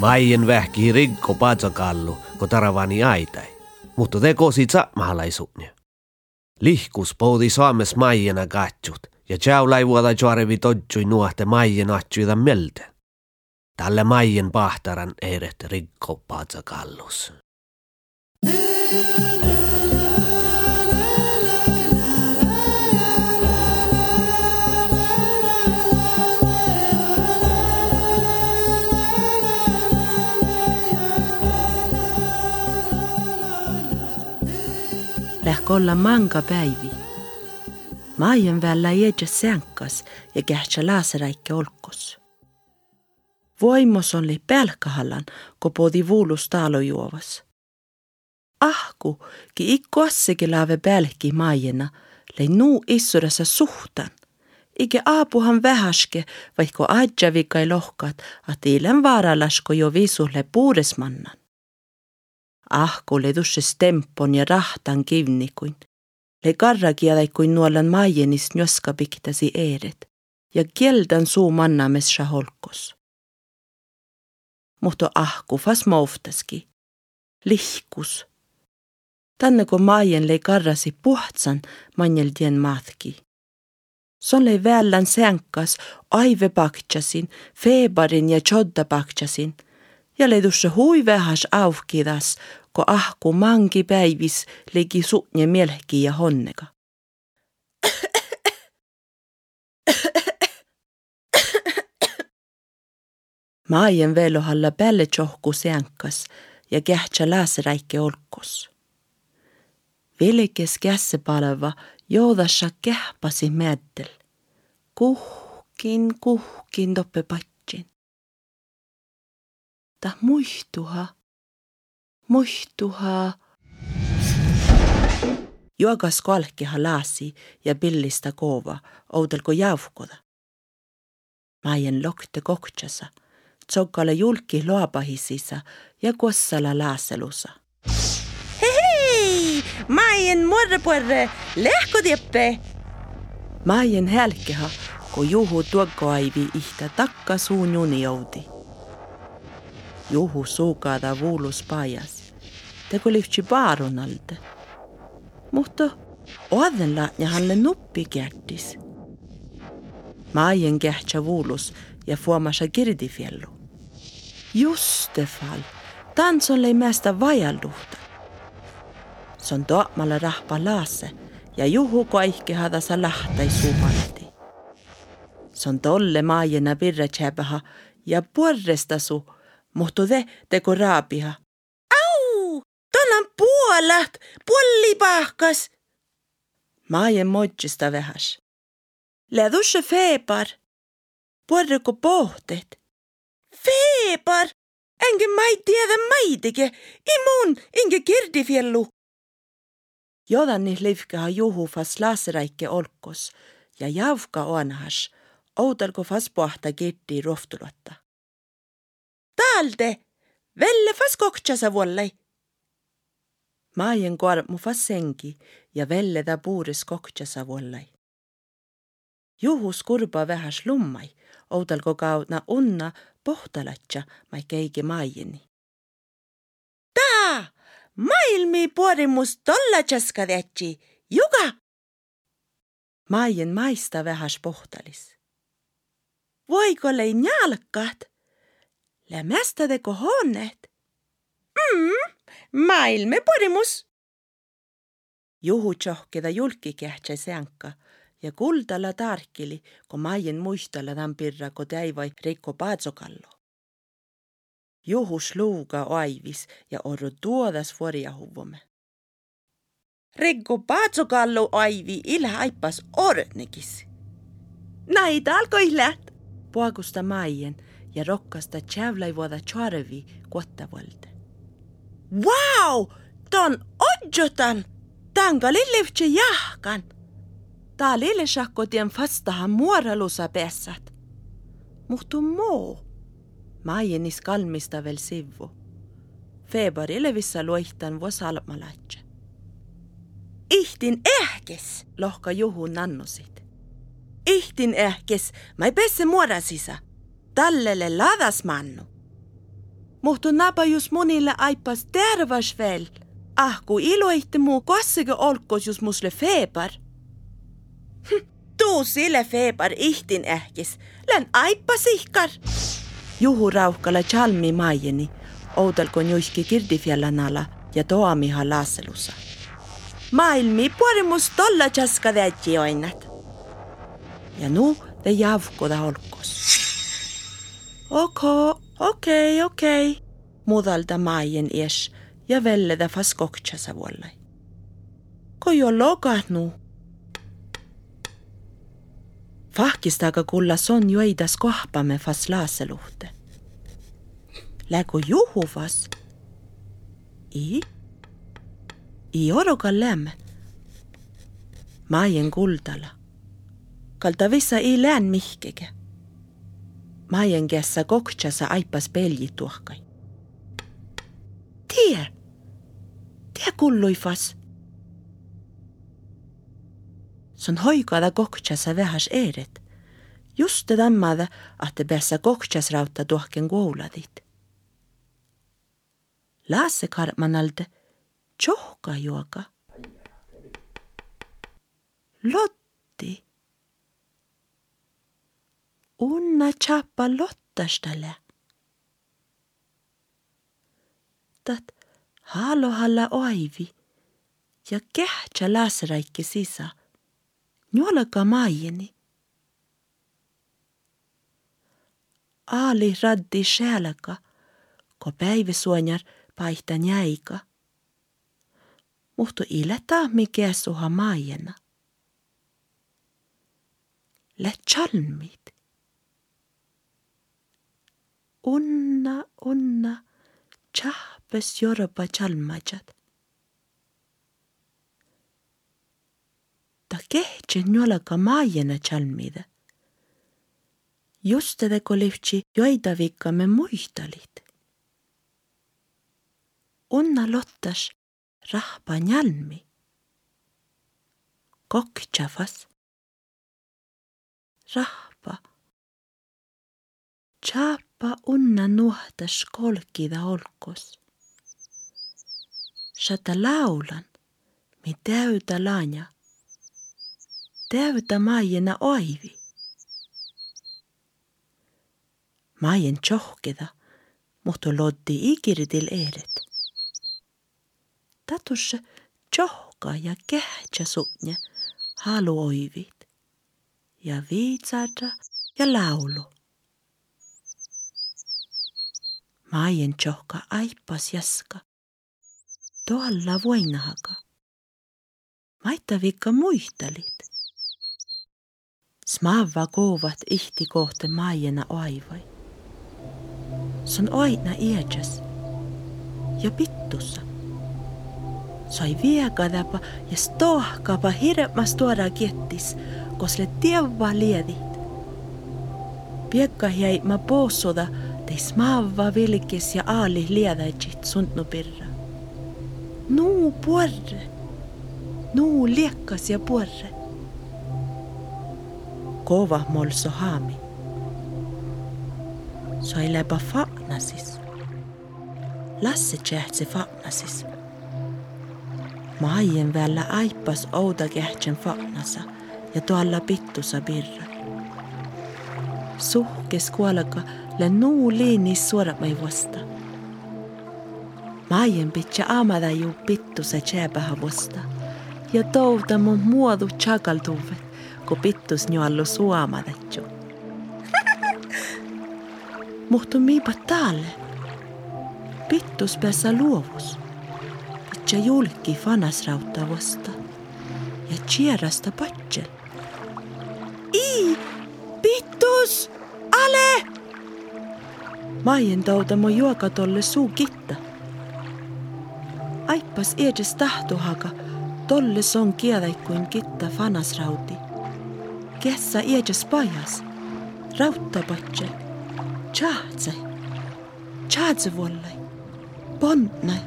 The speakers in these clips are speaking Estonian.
Maien vähki rikko patsakallu, kun taravani aitai. Mutta te kosit saamahalaisuunia. Lihkus poudi Suomes maiena katsut, ja tjaulai vuoda juorevi todjui nuohte maien atjuida melte. Tälle maien pahtaran eiret rikko patsakallus. lähkö olla manga päivi. Maajan vällä jädä sänkas ja kähtsä laaseräikke olkos. Voimos oli pälkähallan, kun podi vuulus taalo juovas. Ahku, ki ikku asseki laave pälki maajena, lei nuu issurassa suhtan. Ike aapuhan vähäske, vaikka adjavikai lohkat, at ilen vaaralasko jo visulle puudesmannan. Ahku le dusse tempon ja rahtan kivnikuin. Le karrakielai kuin nuolan maijenis njoska piktasi eeret ja kieldan suu mannames holkos. Mutta ahku fas mouftaski. Lihkus. Tänne kun maajen lei karrasi puhtsan manjeldien maatki. Son lei vällän sänkas aive paktsasin, febarin ja chodda paktsasin – ja ledusse hui vähäs aukidas, ko ahku mangi päivis legi su'nje mielhki ja honnega. Maajen velohalla päälle tjohku seankas ja kähtsä lääseräikke olkos. Velkes kässe palava joudassa kähpasi mäddel. Kuhkin, kuhkin toppe patsin. Ta muistuha muistuha. Juogas kolkiha laasi ja pillistä koova, oudelko jauhkoda. Maien lokte kohtsasa, tsokkale julki loapahisisa ja kossala laaselusa. Hei, maien morreporre, lehkotieppe! Maien hälkeha, kun juhu tuokkoaivi ihtä takka suun juni joudi. Juhu suukada vuulus pajas tegu lyhtsi paarunalta. Mutta oadella ja halle nuppi kättis. Maajen kähtsä vuulus ja fuomassa kirdifiellu. Justefal, tansolle mästä vajalluhta. Se on toamalla rahpa laase ja juhu koihke hadasa lahtai suumalti. Se on tolle maajena virre ja puorresta su, mutta te teko raapiha puolat, pullipahkas. Maajen moitsista vähäs. Lädusse feepar. Puorreko pohtet? Feepar? Enkä mai tiedä maitike. Imun, inge kirdifiellu. Jodanni livkaha juhufas laseräikke olkos ja javka onhas, outalko fas pohta kirdi rohtulatta. Talde, velle fas koktsasa vuollai. Maajen kuarmu fassengi ja velleda puuris koktjasa vuollai. Juhus kurba vähäs lummai, outalko kaudna unna pohtalatja mai keigi maajeni. Taa, maailmi puorimus tolla tšaskadetši, juga! Maajen maista vähäs pohtalis. Voiko lei njalkat? Lämästadeko honnet? Mm, maailme porimus. Juhu tšohkeda julki kähtsä sänka ja kuldalla tarkili, kun maien muistalla tampirra, kun täivai Reikko Paatsokallo. Juhus luuga aivis ja orru tuodas vuoriahuvumme. Reikko Paatsokallo aivi ilha aipas ornekis. Näitä alkoi läht. Puakusta maien ja rokkasta tjävlai vuoda tjarvi Wow, ton odjotan. Tanga lillivtse jahkan. Tää lillesakko tien fastahan muoralusa pessat. Muhtu muu. Maijenis kalmista veel sivvu. Februari levissa luihtan vuosalmalatse. Ihtin ehkes, lohka juhu nannusit. Ihtin ehkes, ma ei pesse muorasisa. tallele ladas mannu. Muhtu napa just monille aipas tervas veel. Ah, kun iloitte muu kossega olkos just musle feebar. Hm, tuu sille feebar ihtin ähkis. Län aipas ihkar. Juhu rauhkalla chalmi maijeni, oudelkon juiski kirdifjallanala ja toamiha laaselussa. Maailmi puorimus tolla täitsi oinnat. Ja nu te javkoda olkos. Okei, okei, okei, mudalda Maien ies ja velleda fas koktsasa vuollai. Ko jo lokahnu. Fahkistaga kulla son joidas kohpamme fas laaseluhte. Lägu juhuvas. I? I oroga lämme. Maien kuldala. Kalta vissa ei lään mihkege. Maien kässä koktsasa aipas peljituhkai. Tie! Tie kulluifas. Son hoikada koktsasa vähäs eeret. Just tammada, että päässä koktsas rautta tuohken kuuladit. Lasse karmanalde, tjohka juoka. Lotti. Unna chappa lottastale. Tat halohalla oivi ja kehtsä lasraikki sisä. Nuolaka maijeni. Aali raddi själaka, ko päiväsuonjar paihtan jäika. Muhtu ileta mikä suha maijena. Lä chalmit. Unna, unna, chahpes jorba chalmajat. Ta kehtse nuolaka maajena chalmida. Just tätä kolivtsi joidavikkamme muistalit. Unna lottas rahpa njalmi. Koktsafas. Rahpa. Chapa unna nuhtas kolkida olkos. Sata laulan, mi täytä lanja. Täytä maijena oivi. Maien tjohkeda, mutta loddi ikirdil eeret. Tatusse tjohka ja kähtsä halu oivit. Ja viitsada ja laulu. Maien tjohka aipas jaska. Tuolla voinahaga. Maittavikka muistalit. Smava kovat ihti kohte maijena oivai. Se on aina iäkäs ja pittussa. Sai viekadapa ja stohkapa hirmas tuoda kiettis, kosle tievva liedit. Piekka jäi ma poossuda, teis maava vilkis ja aali liedäitsit suntnu pirra. Nuu puorre, nuu liekkas ja puorre. Kova molso haami. Sai läpä fa'nasis. Lasse tjähtsi fa'nasis. Maien vällä aipas ouda kähtsän fa'nasa ja tuolla pittusa birra. Suhkes kuolaka lä nuu liinis suoramai vasta. Maien pitkä amada ju pittusa tjääpähä vasta. Ja touta mun muodu chakaltuvet, kun pittus njuallu suomadatju. Muhtu miipa taalle. Pittus päässä luovus. Pitkä julki fanasrautta vasta. Ja tjärasta patsel. I, pittus, ale! Maien touta mu juokatolle suu kitta. Aippas edes tahtuhaka, tolle son kielaikkuin kitta fanasrauti. Kessa edes pajas, rauttapatsel. Tjaatse, tjaatse vollai, pontnai.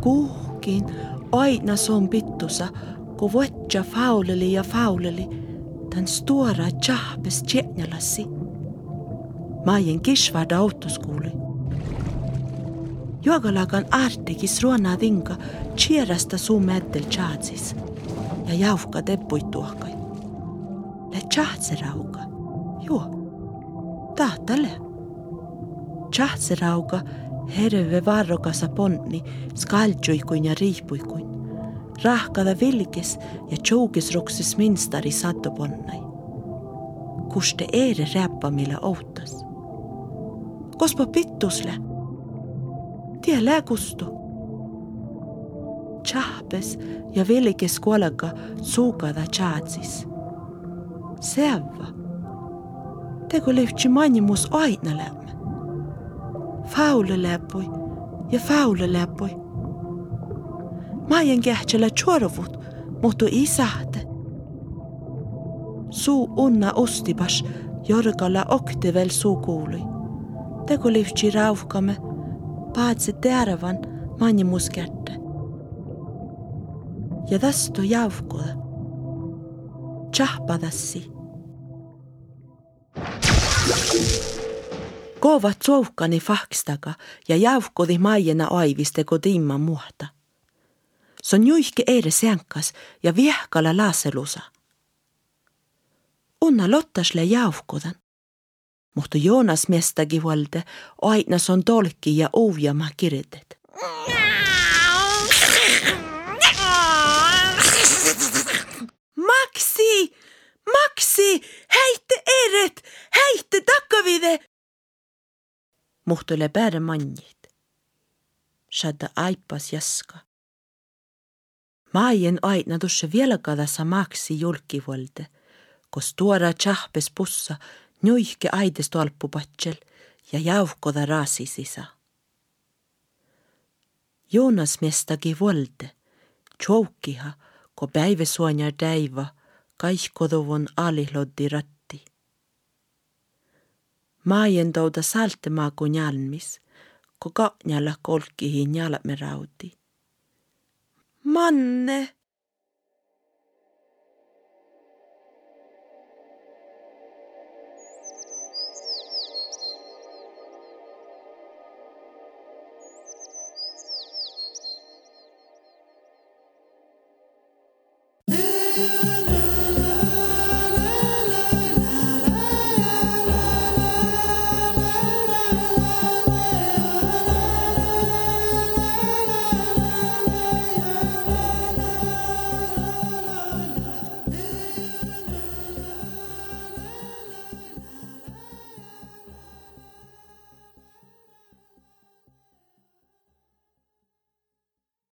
Kuhkin aina son pittusa, kun vuotja fauleli ja fauleli, tän stuora tjahpes tjetnjalassi. Maien kisvarda autoskuuli. Juokalagan artikis ruona tinga cheerasta suu mättel chaatsis ja jauhka teppuit tuohkai. Le chaatse rauga. Juo. Tahtale. Chaatse rauga herve varrokasa ponni skaljuikuin ja riipuikuin. Rahkada vilkes ja tjoukis roksis minstari sattoponnai. Kuste eere räppamille outas. Kospa pittusle. Tie lääkustu. Tšahpes ja vilkes kuolega suukada tšaatsis. Seava. Tegu levtsi manimus aina lämme. Faule läpoi ja faule läpoi. Maien kähtsellä tjorovut, mutta isahte. Suu unna ostipas jorgalla oktivel suu kuului. Tegu livtsi rauhkamme, paatse terävän manimus kätte. Ja tästä jauhkuda. Tšahpadassi. Kovat soukani fakstaga ja jauhkodi maiena aivisteko timma muhta. Se on juihke eire sänkas ja viehkala laaselusa. Unna lottasle jauhkodan. Mutta Joonas mestagi valde aina on tolki ja uujama kirjoitet. Maksi! Maksi! Heitte eret! Heitte takkavide! Muhtule pääre mannit. Shadda aipas jaska. Maien aina tuossa vielä kadassa maksi julkivolde, kos tuora tšahpes pussa nuihke aides tolpupatsel ja jauhkoda raasi sisa. Joonas mestagi volde, tšoukiha, ko päive suonja täiva, kaihkodovon alihloddi ratti. Maien touda saltemaa kun jalmis, ko kaňalla kolkihin jalme rauti. Manne!